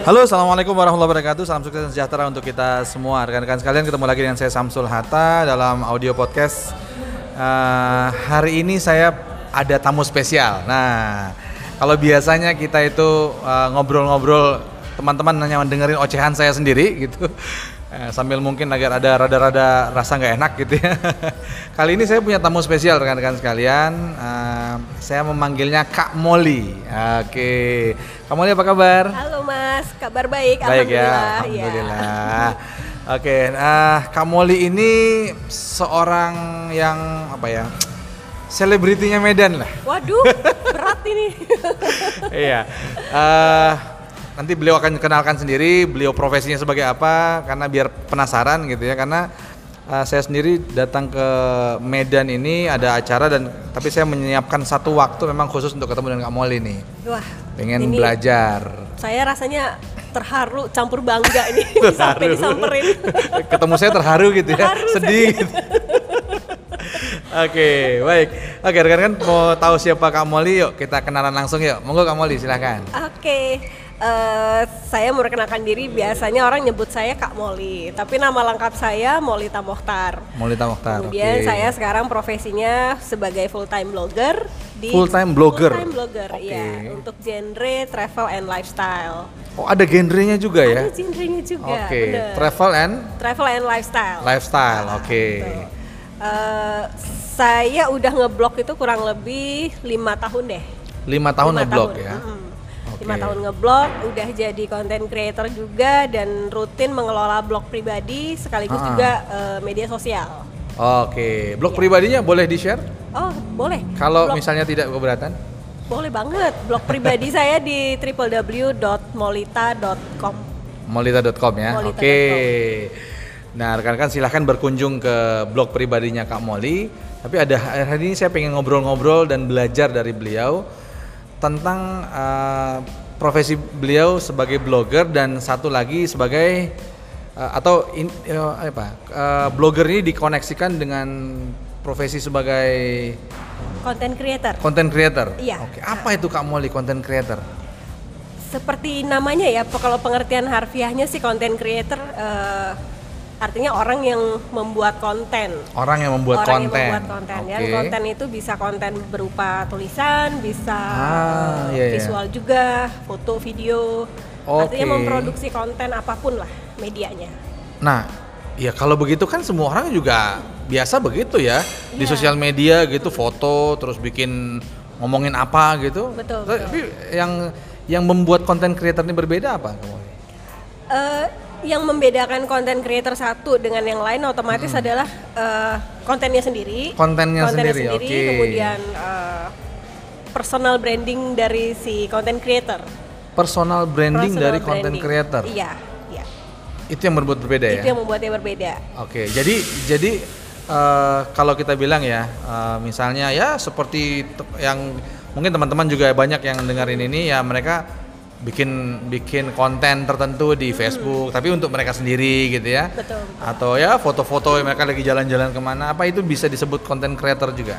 Halo, assalamualaikum warahmatullahi wabarakatuh. Salam sukses dan sejahtera untuk kita semua. Rekan-rekan sekalian, ketemu lagi dengan saya Samsul Hatta dalam audio podcast. Eh, hari ini saya ada tamu spesial. Nah, kalau biasanya kita itu eh, ngobrol-ngobrol, teman-teman hanya mendengarin ocehan saya sendiri gitu. Eh, sambil mungkin agar ada rada-rada rasa nggak enak gitu ya. Kali ini saya punya tamu spesial rekan-rekan sekalian. Eh, saya memanggilnya Kak Molly. Oke, Kak Molly apa kabar? Halo Mas, kabar baik. Baik ya, Alhamdulillah. alhamdulillah. Oke, eh Kak Molly ini seorang yang apa ya? Selebritinya Medan lah. Waduh, berat ini. iya. Eh nanti beliau akan kenalkan sendiri beliau profesinya sebagai apa karena biar penasaran gitu ya karena eh, saya sendiri datang ke Medan ini ada acara dan tapi saya menyiapkan satu waktu memang khusus untuk ketemu dengan Kak Molly nih. Wah, Pengen ini belajar. Saya rasanya terharu campur bangga ini sampai disamperin. ketemu saya terharu gitu ya Terharu sedih gitu. oke baik oke rekan-rekan mau tahu siapa Kak Molly yuk kita kenalan langsung yuk monggo Kak Molly silahkan Oke, eh, saya mau perkenalkan diri. Biasanya orang nyebut saya Kak Molly, tapi nama lengkap saya Molita Mohtar. Molita Mokhtar Kemudian oke. saya sekarang profesinya sebagai full time blogger di Full time blogger? Full time blogger, Oke. iya, untuk genre travel and lifestyle. oh ada genrenya juga ya Ada genrenya juga. oke bener. travel and Travel and lifestyle. lifestyle oke Betul. Eh, saya udah ngeblog itu kurang lebih lima tahun deh. lima tahun tahun, ya. Oke. Lima tahun ngeblog, udah jadi content creator juga dan rutin mengelola blog pribadi sekaligus Ah. juga eh, media sosial. oke blog pribadinya boleh di share Oh boleh. kalau Blog- misalnya tidak keberatan boleh banget. Blog pribadi saya di www.molita.com. molita.com ya. Molita.com. Oke. Nah, rekan-rekan silahkan berkunjung ke blog pribadinya Kak Molly. Tapi ada hari ini saya pengen ngobrol-ngobrol dan belajar dari beliau tentang eh, profesi beliau sebagai blogger dan satu lagi sebagai eh, atau in- eh, apa? eh, blogger ini dikoneksikan dengan profesi sebagai Content creator. content creator. Iya. Oke, apa itu Kak Molly content creator? Seperti namanya ya, kalau pengertian harfiahnya sih content creator eh, artinya orang yang membuat konten. Orang yang membuat orang konten. yang membuat konten ya. Oke. Konten itu bisa konten berupa tulisan, bisa Ah, iya, iya. visual juga, foto, video. Artinya Oke. memproduksi konten apa pun lah medianya. Nah, ya kalau begitu kan semua orang juga biasa begitu ya di Iya. sosial media gitu foto terus bikin ngomongin apa gitu. Betul, Tapi yang yang membuat konten creator ini berbeda apa? Eh, yang membedakan konten creator satu dengan yang lain otomatis adalah eh, kontennya sendiri. Kontennya sendiri, oke. Kemudian eh, personal branding dari si content creator. Personal branding Personal dari content branding. creator. Iya, iya. Itu yang membuat berbeda ya. Itu yang membuatnya berbeda. Oke, jadi jadi eh, kalau kita bilang ya, eh, misalnya ya seperti yang mungkin teman-teman juga banyak yang dengerin ini ya mereka bikin bikin konten tertentu di Facebook, tapi untuk mereka sendiri gitu ya. Betul. Atau ya foto-foto yang mereka lagi jalan-jalan ke mana, apa itu bisa disebut konten creator juga?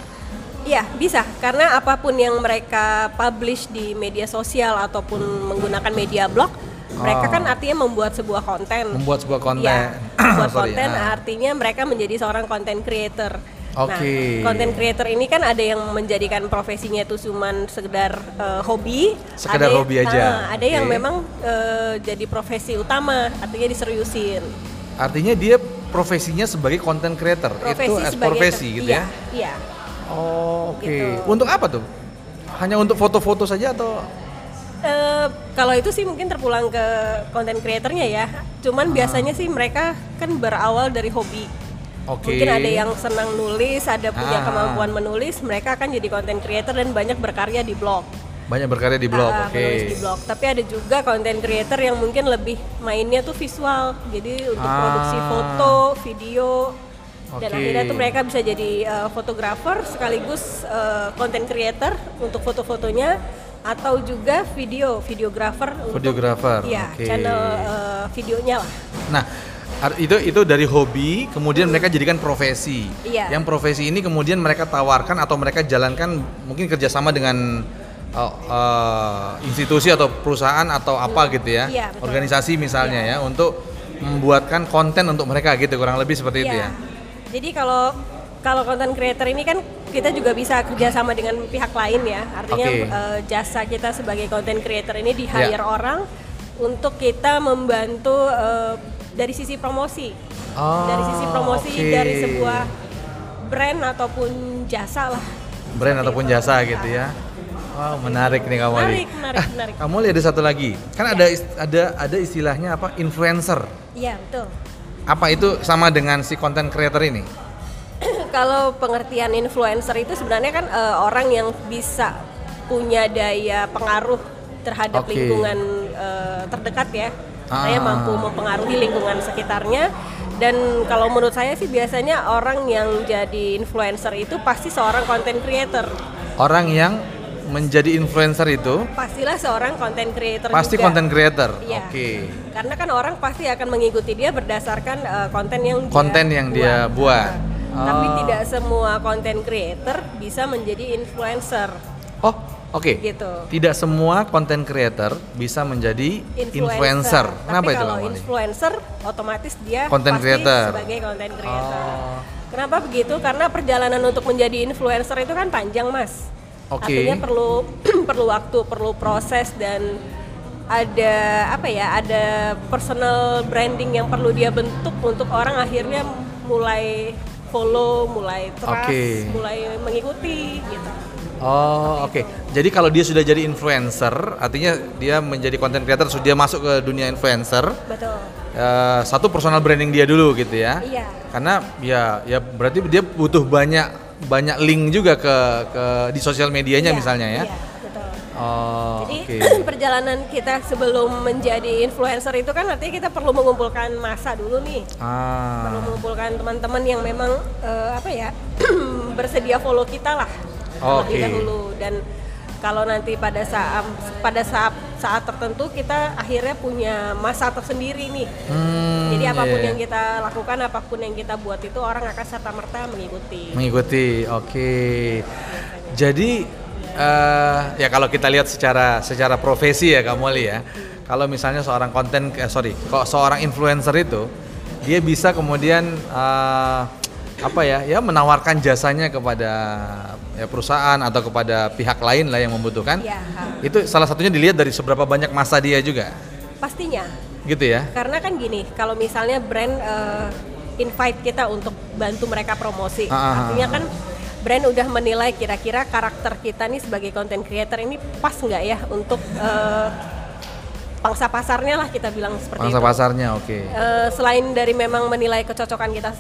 Iya, bisa. Karena apa pun yang mereka publish di media sosial ataupun menggunakan media blog, mereka Oh. kan artinya membuat sebuah konten. Membuat sebuah konten. Iya, membuat Sorry, konten ah. artinya mereka menjadi seorang content creator. Oke. Nah, content creator ini kan ada yang menjadikan profesinya itu cuman sekedar eh, hobi, Sekedar ada hobi aja. Ah, ada yang Oke. memang eh, jadi profesi utama, artinya diseriusin. Artinya dia profesinya sebagai content creator. Profesi itu as profesi gitu iya, ya. Iya. Oh, oke. Gitu. Untuk apa tuh? Hanya untuk foto-foto saja atau Eh, kalau itu sih mungkin terpulang ke konten kreatornya ya. Cuman Ah. biasanya sih mereka kan berawal dari hobi. Oke. Mungkin ada yang senang nulis, ada punya Ah. kemampuan menulis, mereka akan jadi konten creator dan banyak berkarya di blog. banyak berkarya di blog. Ah, Oke. menulis di blog. Tapi ada juga konten creator yang mungkin lebih mainnya tuh visual. Jadi untuk Ah. produksi foto, video dan Oke. akhirnya tuh mereka bisa jadi eh, fotografer sekaligus konten creator untuk foto-fotonya atau juga video videografer untuk Videografer, iya oke. channel eh, videonya lah Nah, itu itu dari hobi kemudian mereka jadikan profesi. Iya. Yang profesi ini kemudian mereka tawarkan atau mereka jalankan mungkin kerjasama dengan oh, uh, institusi atau perusahaan atau apa gitu ya, Iya, betul. organisasi misalnya ya, untuk membuatkan konten untuk mereka gitu kurang lebih seperti itu Iya. ya. Jadi kalau kalau content creator ini kan kita juga bisa kerjasama dengan pihak lain ya. Artinya Oke. eh, jasa kita sebagai content creator ini di Iya. hire orang untuk kita membantu eh, dari sisi promosi. Oh, dari sisi promosi oke. dari sebuah brand ataupun jasa lah. brand Seperti ataupun itu. jasa gitu ya. Wow, menarik nih kamu Menarik, menarik, menarik. Kamu lihat ada satu lagi. Kan ada is- ada ada istilahnya apa? Influencer. Iya betul. Apa itu sama dengan si content creator ini? kalau pengertian influencer itu sebenarnya kan eh, orang yang bisa punya daya pengaruh terhadap Oke. lingkungan eh, terdekat ya. Ah. Saya mampu mempengaruhi lingkungan sekitarnya dan kalau menurut saya sih biasanya orang yang jadi influencer itu pasti seorang content creator. Orang yang menjadi influencer itu Pastilah seorang content creator pasti juga. content creator. Iya. Oke. Karena kan orang pasti akan mengikuti dia berdasarkan eh, konten yang Konten yang dia buat. Nah, Tapi Oh. tidak semua content creator bisa menjadi influencer Oh, oke. gitu. Tidak semua content creator bisa menjadi influencer. Kenapa Tapi itu kalau kamu? influencer otomatis dia Content pasti creator. sebagai content creator. Oh. Kenapa begitu? Karena perjalanan untuk menjadi influencer itu kan panjang, Mas. Oke. Artinya perlu perlu waktu, perlu proses dan ada apa ya? Ada personal branding yang perlu dia bentuk untuk orang akhirnya mulai follow, mulai trust, Oke. mulai mengikuti gitu. Oh, oke. Jadi kalau dia sudah jadi influencer, artinya dia menjadi content creator, sudah masuk ke dunia influencer. Betul. eh, satu personal branding dia dulu gitu ya. Iya. Karena ya ya berarti dia butuh banyak banyak link juga ke ke di sosial medianya Iya, misalnya ya. Iya, betul. Oh, Jadi oke. perjalanan kita sebelum menjadi influencer itu kan artinya kita perlu mengumpulkan masa dulu nih. Perlu Ah. mengumpulkan teman-teman yang memang eh, apa ya bersedia follow kita lah terlebih Oke. dahulu dan kalau nanti pada saat pada saat saat tertentu kita akhirnya punya masa tersendiri nih. Hmm, Jadi apa pun iya. yang kita lakukan, apa pun yang kita buat itu orang akan serta merta mengikuti. mengikuti. Oke. Jadi eh, ya kalau kita lihat secara secara profesi ya kamu ya. Kalau misalnya seorang konten eh, sorry, kok seorang influencer itu dia bisa kemudian eh, apa ya ya menawarkan jasanya kepada ya, perusahaan atau kepada pihak lain lah yang membutuhkan. Iya, Itu salah satunya dilihat dari seberapa banyak masa dia juga, pastinya. gitu ya. Karena kan gini, kalau misalnya brand eh, invite kita untuk bantu mereka promosi, Ah, artinya kan brand udah menilai kira-kira karakter kita nih sebagai content creator ini pas nggak ya untuk eh, pangsa pasarnya lah kita bilang seperti Pangsa itu. pasarnya, oke. Eh, selain dari memang menilai kecocokan kita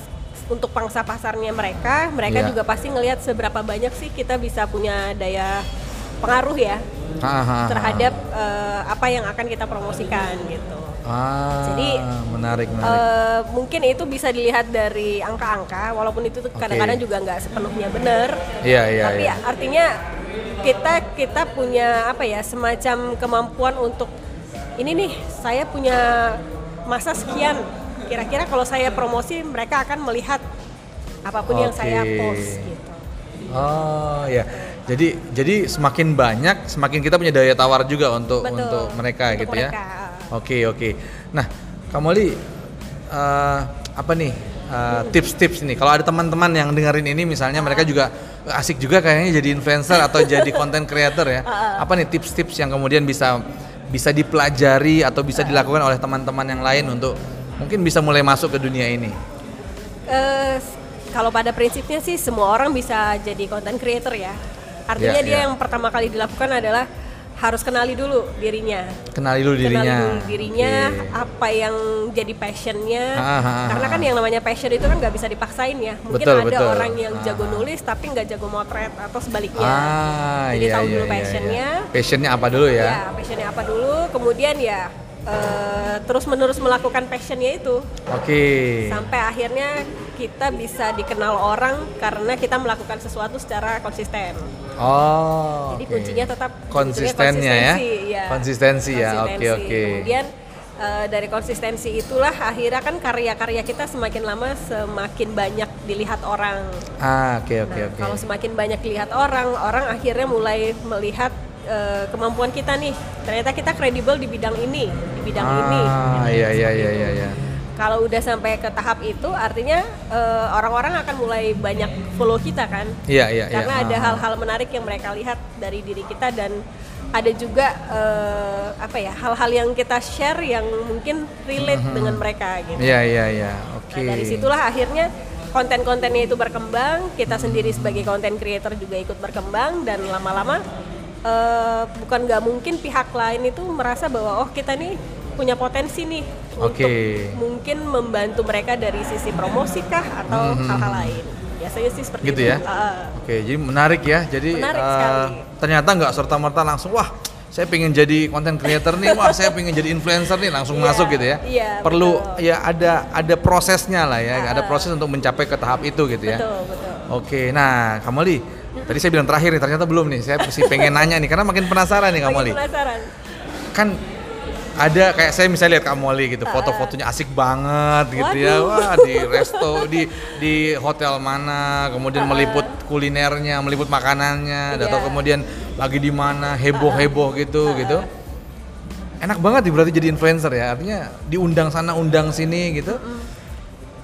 untuk pangsa pasarnya mereka, mereka Iya. juga pasti ngelihat seberapa banyak sih kita bisa punya daya pengaruh ya Ah, ah, ah. terhadap eh, apa yang akan kita promosikan gitu. Ah, Jadi, menarik, menarik. Eh, mungkin itu bisa dilihat dari angka-angka, walaupun itu kadang-kadang juga nggak sepenuhnya benar. Iya, iya, Tapi iya. artinya kita kita punya apa ya semacam kemampuan untuk ini nih saya punya masa sekian. Kira-kira kalau saya promosi mereka akan melihat apa pun yang saya post gitu. Oh ya, jadi jadi semakin banyak, semakin kita punya daya tawar juga untuk Betul, untuk mereka untuk gitu ya. mereka. Oke oke. Nah, Kamoli eh, apa nih eh, tips-tips nih? Kalau ada teman-teman yang dengerin ini, misalnya mereka juga asik juga kayaknya jadi influencer atau jadi content creator ya. Apa nih tips-tips yang kemudian bisa bisa dipelajari atau bisa dilakukan oleh teman-teman yang lain untuk mungkin bisa mulai masuk ke dunia ini? S- kalau pada prinsipnya sih semua orang bisa jadi content creator ya. Artinya Ya, dia ya. yang pertama kali dilakukan adalah harus kenali dulu dirinya. Kenali dulu Kenali dirinya. dulu dirinya, Oke. apa yang jadi passionnya. Ah, ah, ah, Karena kan ah. yang namanya passion itu kan nggak bisa dipaksain ya. Mungkin Betul, ada betul. orang yang Ah, jago ah. nulis tapi nggak jago motret atau sebaliknya. Ah, Jadi iya, tahu iya, dulu iya, passionnya. iya. Passionnya apa dulu ya? Ya, passionnya apa dulu, kemudian ya eh, terus menerus melakukan passionnya itu Oke. sampai akhirnya kita bisa dikenal orang karena kita melakukan sesuatu secara konsisten. Oh. Jadi kuncinya tetap konsistennya ya. konsistensi, ya. Konsistensi ya. Oke oke. Kemudian eh, dari konsistensi itulah akhirnya kan karya-karya kita semakin lama semakin banyak dilihat orang. Ah oke oke Nah, oke. kalau semakin banyak dilihat orang, orang akhirnya mulai melihat eh, kemampuan kita nih. Ternyata kita kredibel di bidang ini, di bidang ini. Ah, iya iya iya iya iya. Kalau udah sampai ke tahap itu, artinya eh, orang-orang akan mulai banyak follow kita kan. Iya iya iya. Karena ada Ah. hal-hal menarik yang mereka lihat dari diri kita dan ada juga eh, apa ya hal-hal yang kita share yang mungkin relate dengan mereka gitu. Iya iya iya. Oke. Nah dari situlah akhirnya konten-kontennya itu berkembang, kita sendiri sebagai content creator juga ikut berkembang dan lama-lama eh, bukan nggak mungkin pihak lain itu merasa bahwa oh kita nih punya potensi nih Oke. untuk mungkin membantu mereka dari sisi promosi kah atau hal-hal lain. Biasanya sih seperti. Gitu itu. ya? Ah, Oke, jadi menarik ya. Jadi Menarik sekali. ternyata nggak serta merta langsung wah saya pengen jadi content creator nih, wah saya pengen jadi influencer nih langsung Iya, masuk gitu ya. iya, Perlu betul. ya ada ada prosesnya lah ya, Ah, ada proses untuk mencapai ke tahap itu gitu ya. betul betul. Oke, nah Kamali, tadi saya bilang terakhir nih, ternyata belum nih. Saya masih pengen nanya nih, karena makin penasaran nih Kamali. Makin penasaran. Kan ada kayak saya misalnya lihat Kamali gitu, foto-fotonya asik banget gitu ya. Wah, di resto, di di hotel mana, kemudian meliput kulinernya, meliput makanannya, Iya. atau kemudian lagi di mana, heboh-heboh gitu gitu. Enak banget nih berarti jadi influencer ya. Artinya diundang sana, undang sini gitu.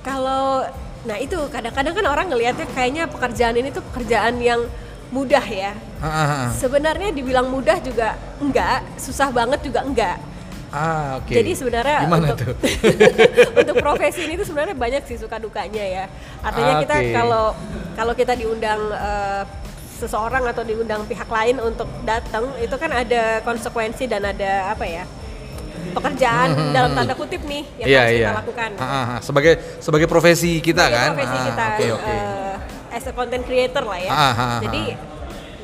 Kalau nah itu kadang-kadang kan orang ngelihatnya kayaknya pekerjaan ini tuh pekerjaan yang mudah ya. Ah, ah, ah. Sebenarnya dibilang mudah juga enggak, susah banget juga enggak. Ah, oke. Jadi sebenarnya Gimana untuk tuh? untuk profesi ini tuh sebenarnya banyak sih suka dukanya ya. Artinya Ah, kita kalau kalau kita diundang eh, seseorang atau diundang pihak lain untuk datang itu kan ada konsekuensi dan ada apa ya? Pekerjaan dalam tanda kutip nih yang Hmm. Iya, harus iya. kita lakukan. Ah, ah, ah. Sebagai sebagai profesi kita Sebagai kan. profesi Ah, kita Oke, oke. eh, as a content creator lah ya. Ah, ah, ah, Jadi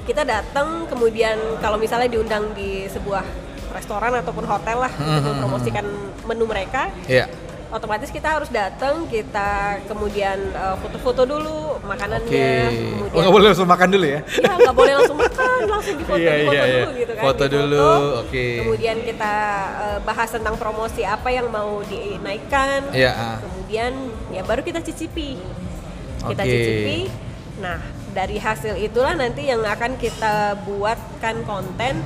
kita datang kemudian kalau misalnya diundang di sebuah restoran ataupun hotel lah Hmm, untuk mempromosikan menu mereka, Iya. Otomatis kita harus datang, kita kemudian eh, foto-foto dulu makanannya, Oh, kemudian nggak boleh langsung makan dulu ya? ya nggak boleh langsung makan, langsung difoto, Iya, difoto iya, iya. dulu gitu kan. Foto difoto. dulu, oke. Kemudian kita eh, bahas tentang promosi apa yang mau dinaikkan. Iya. ah. Kemudian ya baru kita cicipi. Kita cicipi. Nah, dari hasil itulah nanti yang akan kita buatkan konten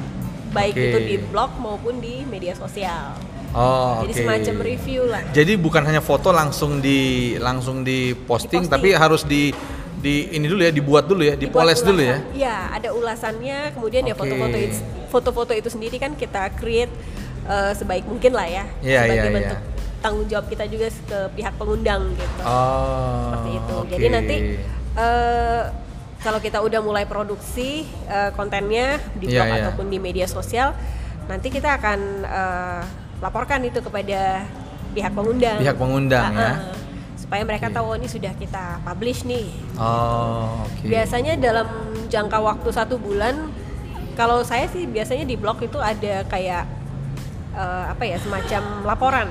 baik Oke. itu di blog maupun di media sosial. Oh, Jadi oke. semacam review lah. Jadi bukan hanya foto langsung di langsung di posting, Diposting. tapi harus di di ini dulu ya, dibuat dulu ya, Dibuat dipoles dulu ya. Iya, ada ulasannya. Kemudian ya Oke. foto-foto itu, foto-foto itu sendiri kan kita create eh, sebaik mungkin lah ya. Iya, sebagai iya. bentuk tanggung jawab kita juga ke pihak pengundang gitu. Oh. seperti itu. oke. Jadi nanti eh, kalau kita udah mulai produksi eh, kontennya di Iya, blog iya. ataupun di media sosial, nanti kita akan eh, laporkan itu kepada pihak pengundang. Pihak pengundang ya. Ah, ah. Supaya mereka tahu oh, ini sudah kita publish nih. Oh, oke. Biasanya dalam jangka waktu satu bulan, kalau saya sih biasanya di blog itu ada kayak eh, apa ya semacam laporan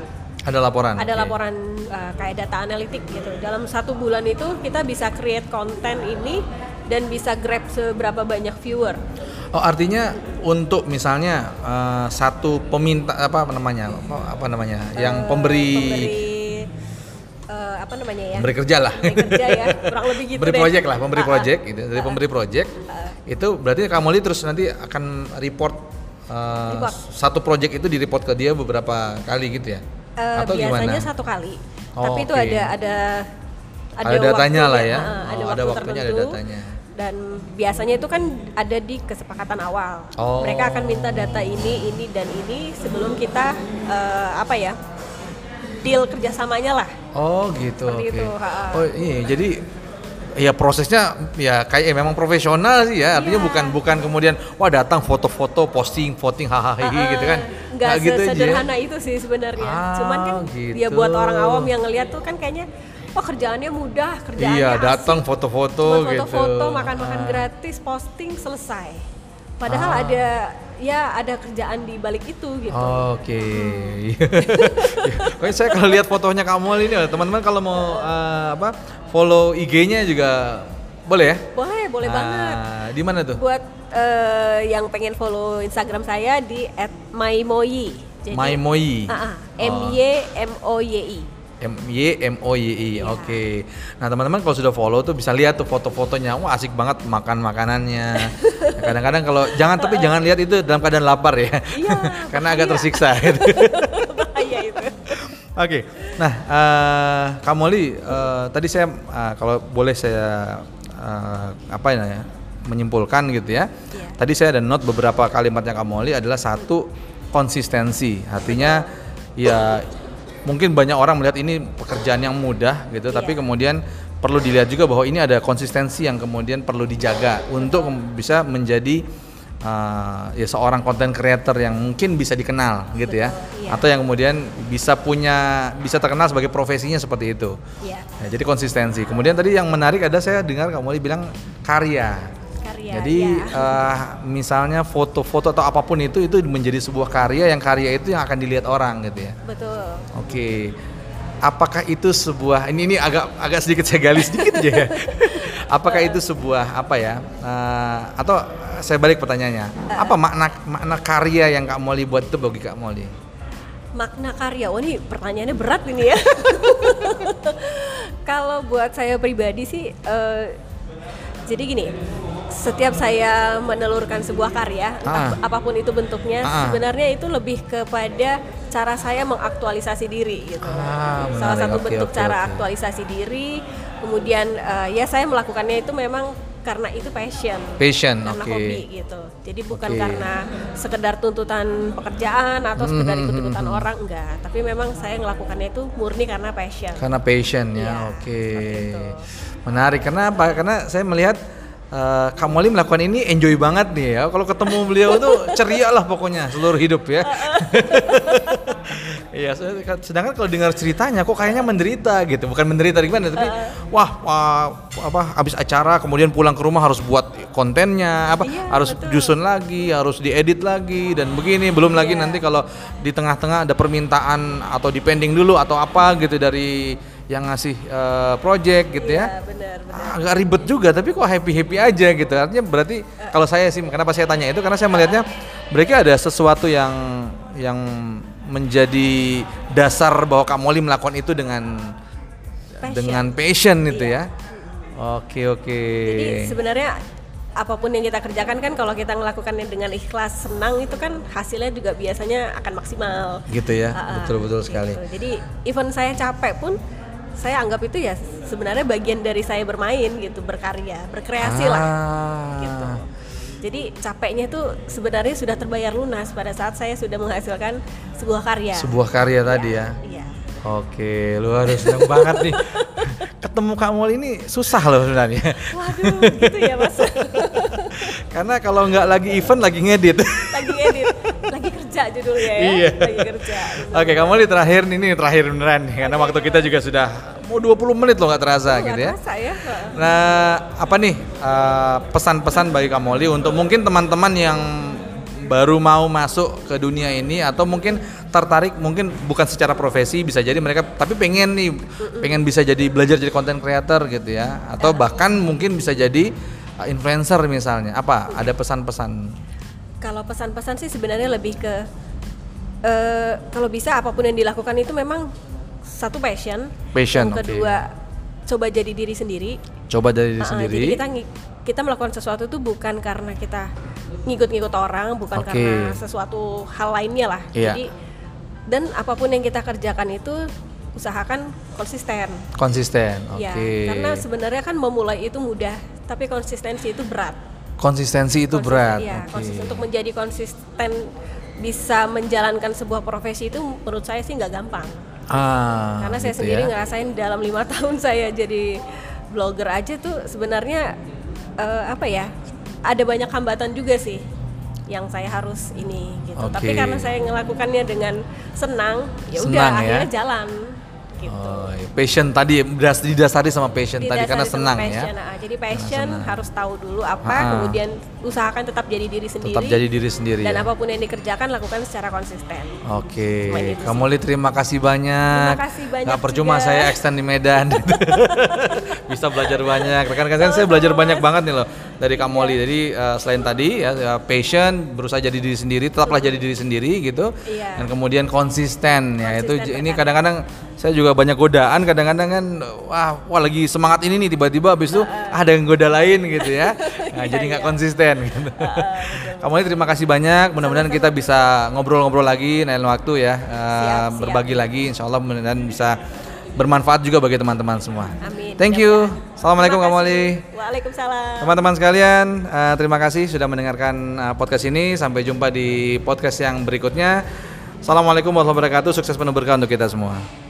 Ada laporan. ada oke. laporan uh, kayak data analitik gitu. Dalam satu bulan itu kita bisa create konten ini dan bisa grab seberapa banyak viewer. Oh, artinya untuk misalnya eh, satu peminta apa namanya? Apa, apa namanya? Yang Eh, pemberi pemberi uh, apa namanya ya? pemberi kerja lah. Pemberi kerja ya, kurang lebih gitu pemberi deh. project lah, pemberi Ah, ah. project gitu. Dari pemberi project itu berarti kamu lihat terus nanti akan report, eh, Report. satu project itu di report ke dia beberapa kali gitu ya? Eh, Atau biasanya gimana? satu kali. Oh, Tapi itu oke. ada ada Ada datanya lah ya? ah, ada, Oh, waktu ada waktunya, ada tertentu. datanya. Dan biasanya itu kan ada di kesepakatan awal. Oh. Mereka akan minta data ini, ini dan ini sebelum kita eh, apa ya deal kerjasamanya lah. Oh gitu. Seperti itu, ha-ha. Oh iya, jadi ya prosesnya ya kayak ya memang profesional sih ya. Artinya Iya. bukan bukan kemudian wah datang foto-foto, posting, voting hahaha gitu kan. Nggak gitu aja ya. sederhana itu sih sebenarnya. Ah, Cuman kan gitu. ya buat orang awam yang ngeliat tuh kan kayaknya wah kerjaannya mudah, kerjaannya Iya, datang foto-foto gitu. foto-foto, makan-makan Ah. gratis, posting selesai. Padahal Ah. ada ya ada kerjaan di balik itu gitu. Oke. Kayaknya saya kalau lihat fotonya kamu ini teman-teman kalau mau eh, apa follow IG-nya juga boleh ya? Boleh, boleh banget. Ah, Di mana tuh? Buat eh, yang pengen follow Instagram saya di @mymoyi. Jadi. Ah, ah, Oh. M Y M O Y I. M Y M O Y I. Iya. Oke. Nah, teman-teman kalau sudah follow tuh bisa lihat tuh foto-fotonya. Wah, asik banget makan makanannya. Kadang-kadang kalau jangan tapi jangan lihat itu dalam keadaan lapar ya. Iya, Karena agak bahaya. tersiksa gitu. bahaya itu Oke, nah eh Kak eh, tadi saya eh, kalau boleh saya eh, apa ya menyimpulkan gitu ya. Iya. Tadi saya ada note beberapa kalimatnya Kak Molly adalah satu konsistensi. Artinya ya mungkin banyak orang melihat ini pekerjaan yang mudah gitu, tapi Iya. kemudian perlu dilihat juga bahwa ini ada konsistensi yang kemudian perlu dijaga untuk bisa menjadi uh, ya seorang content creator yang mungkin bisa dikenal gitu ya. Betul, iya. atau yang kemudian bisa punya bisa terkenal sebagai profesinya seperti itu. Ya Ya, jadi konsistensi. Kemudian tadi yang menarik ada saya dengar kamu bilang karya karya jadi ya. uh, misalnya foto-foto atau apa pun itu itu menjadi sebuah karya yang karya itu yang akan dilihat orang gitu ya betul Oke. Apakah itu sebuah ini ini agak agak sedikit saya gali sedikit aja ya. Apakah itu sebuah apa ya? eh, atau saya balik pertanyaannya. Apa makna makna karya yang Kak Molly buat itu bagi Kak Molly? makna karya oh ini pertanyaannya berat ini ya kalau buat saya pribadi sih eh, jadi gini setiap saya menelurkan sebuah karya entah Ah. apa pun itu bentuknya Ah. sebenarnya itu lebih kepada cara saya mengaktualisasi diri gitu Ah, salah menarik. satu Oke, bentuk oke, cara oke. aktualisasi diri kemudian eh, ya saya melakukannya itu memang karena itu passion Passion, karena oke. hobi gitu. Jadi bukan Oke. karena sekedar tuntutan pekerjaan atau sekedar Hmm, ikut-ikutan orang enggak, tapi memang saya melakukannya itu murni karena passion. Karena passion ya. Iya, Oke. itu. Menarik karena apa? Karena saya melihat eh, Kak Molly melakukan ini enjoy banget nih ya. Kalau ketemu beliau tuh ceria lah pokoknya seluruh hidup ya. Iya, se- sedangkan kalau dengar ceritanya kok kayaknya menderita gitu. Bukan menderita gimana tapi wah, wah apa habis acara kemudian pulang ke rumah harus buat kontennya, apa Iya, harus betul. nyusun lagi, harus diedit lagi dan begini. Belum lagi Iya. nanti kalau di tengah-tengah ada permintaan atau dipending dulu atau apa gitu dari yang ngasih eh, project gitu ya. Iya, benar, benar. Ah, agak ribet juga tapi kok happy happy aja gitu artinya berarti kalau saya sih kenapa saya tanya itu karena saya melihatnya mereka ada sesuatu yang yang menjadi dasar bahwa Kak Molly melakukan itu dengan Passion. dengan passion itu Iya. ya oke oke Jadi sebenarnya apa pun yang kita kerjakan kan kalau kita melakukannya dengan ikhlas, senang itu kan hasilnya juga biasanya akan maksimal. gitu ya Ah, ah, betul betul gitu. sekali Jadi even saya capek pun saya anggap itu ya sebenarnya bagian dari saya bermain gitu, berkarya, berkreasi lah. Ah, gitu. Jadi capeknya itu sebenarnya sudah terbayar lunas pada saat saya sudah menghasilkan sebuah karya. sebuah karya tadi ya Iya. Oke, luar biasa seneng banget nih. Ketemu Kak Molly ini susah loh sebenarnya. Waduh, gitu ya mas. Karena kalau nggak lagi event lagi ngedit. lagi judulnya ya. Iya. Lagi kerja. Oke, kamu di terakhir nih, ini terakhir beneran nih, karena waktu kita juga sudah mau 20 menit loh nggak terasa Nggak gitu ya. terasa ya. Nah, apa nih eh, pesan-pesan bagi Kak Molly untuk mungkin teman-teman yang baru mau masuk ke dunia ini atau mungkin tertarik mungkin bukan secara profesi bisa jadi mereka tapi pengen nih pengen bisa jadi belajar jadi content creator gitu ya atau bahkan mungkin bisa jadi eh, influencer misalnya apa ada pesan-pesan Kalau pesan-pesan sih sebenarnya lebih ke eh, kalau bisa apa pun yang dilakukan itu memang satu passion. Passion, Yang kedua coba jadi diri sendiri. coba dari diri ah, sendiri Jadi kita kita melakukan sesuatu itu bukan karena kita ngikut-ngikut orang, bukan Oke. karena sesuatu hal lainnya lah. Iya. Jadi dan apa pun yang kita kerjakan itu usahakan konsisten. konsisten oke Ya, karena sebenarnya kan memulai itu mudah, tapi konsistensi itu berat. Konsistensi itu Konsisten- berat Iya, oke. konsisten untuk menjadi konsisten bisa menjalankan sebuah profesi itu menurut saya sih nggak gampang. ah Karena saya gitu sendiri ya. ngerasain dalam lima tahun saya jadi blogger aja tuh sebenarnya eh, apa ya ada banyak hambatan juga sih yang saya harus ini gitu. Tapi Oke. karena saya melakukannya dengan senang, ya udah Senang ya? akhirnya jalan gitu. Oh, iya. passion tadi das- didasari sama passion tadi Didasari karena sama senang passion, ya. nah, jadi passion harus tahu dulu apa, Ah. kemudian usahakan tetap jadi diri sendiri. Tetap jadi diri sendiri Dan ya. apa pun yang dikerjakan lakukan secara konsisten. Oke, sih. kamu Li terima kasih banyak. Terima kasih banyak Nggak percuma juga. saya extend di Medan. Bisa belajar banyak. Rekan-rekan saya belajar banyak banget nih loh. dari Kak Molly. Jadi uh, selain tadi ya ya, passion, berusaha jadi diri sendiri, tetaplah jadi diri sendiri gitu. Iya. Dan kemudian konsisten ya itu Konsisten, ini kadang-kadang saya juga banyak godaan kadang-kadang kan wah wah lagi semangat ini nih tiba-tiba habis itu ada yang goda lain gitu ya. Nah, jadi nggak konsisten gitu. Kamu ini terima kasih banyak. Mudah-mudahan kita bisa ngobrol-ngobrol lagi lain waktu ya. Uh, siap. berbagi lagi insya Allah mudah-mudahan bisa bermanfaat juga bagi teman-teman semua. Amin. Thank you. Assalamualaikum Kak kasih. Waalaikumsalam. Teman-teman sekalian, eh, terima kasih sudah mendengarkan eh, podcast ini. Sampai jumpa di podcast yang berikutnya. Assalamualaikum warahmatullahi wabarakatuh. Sukses penuh berkah untuk kita semua.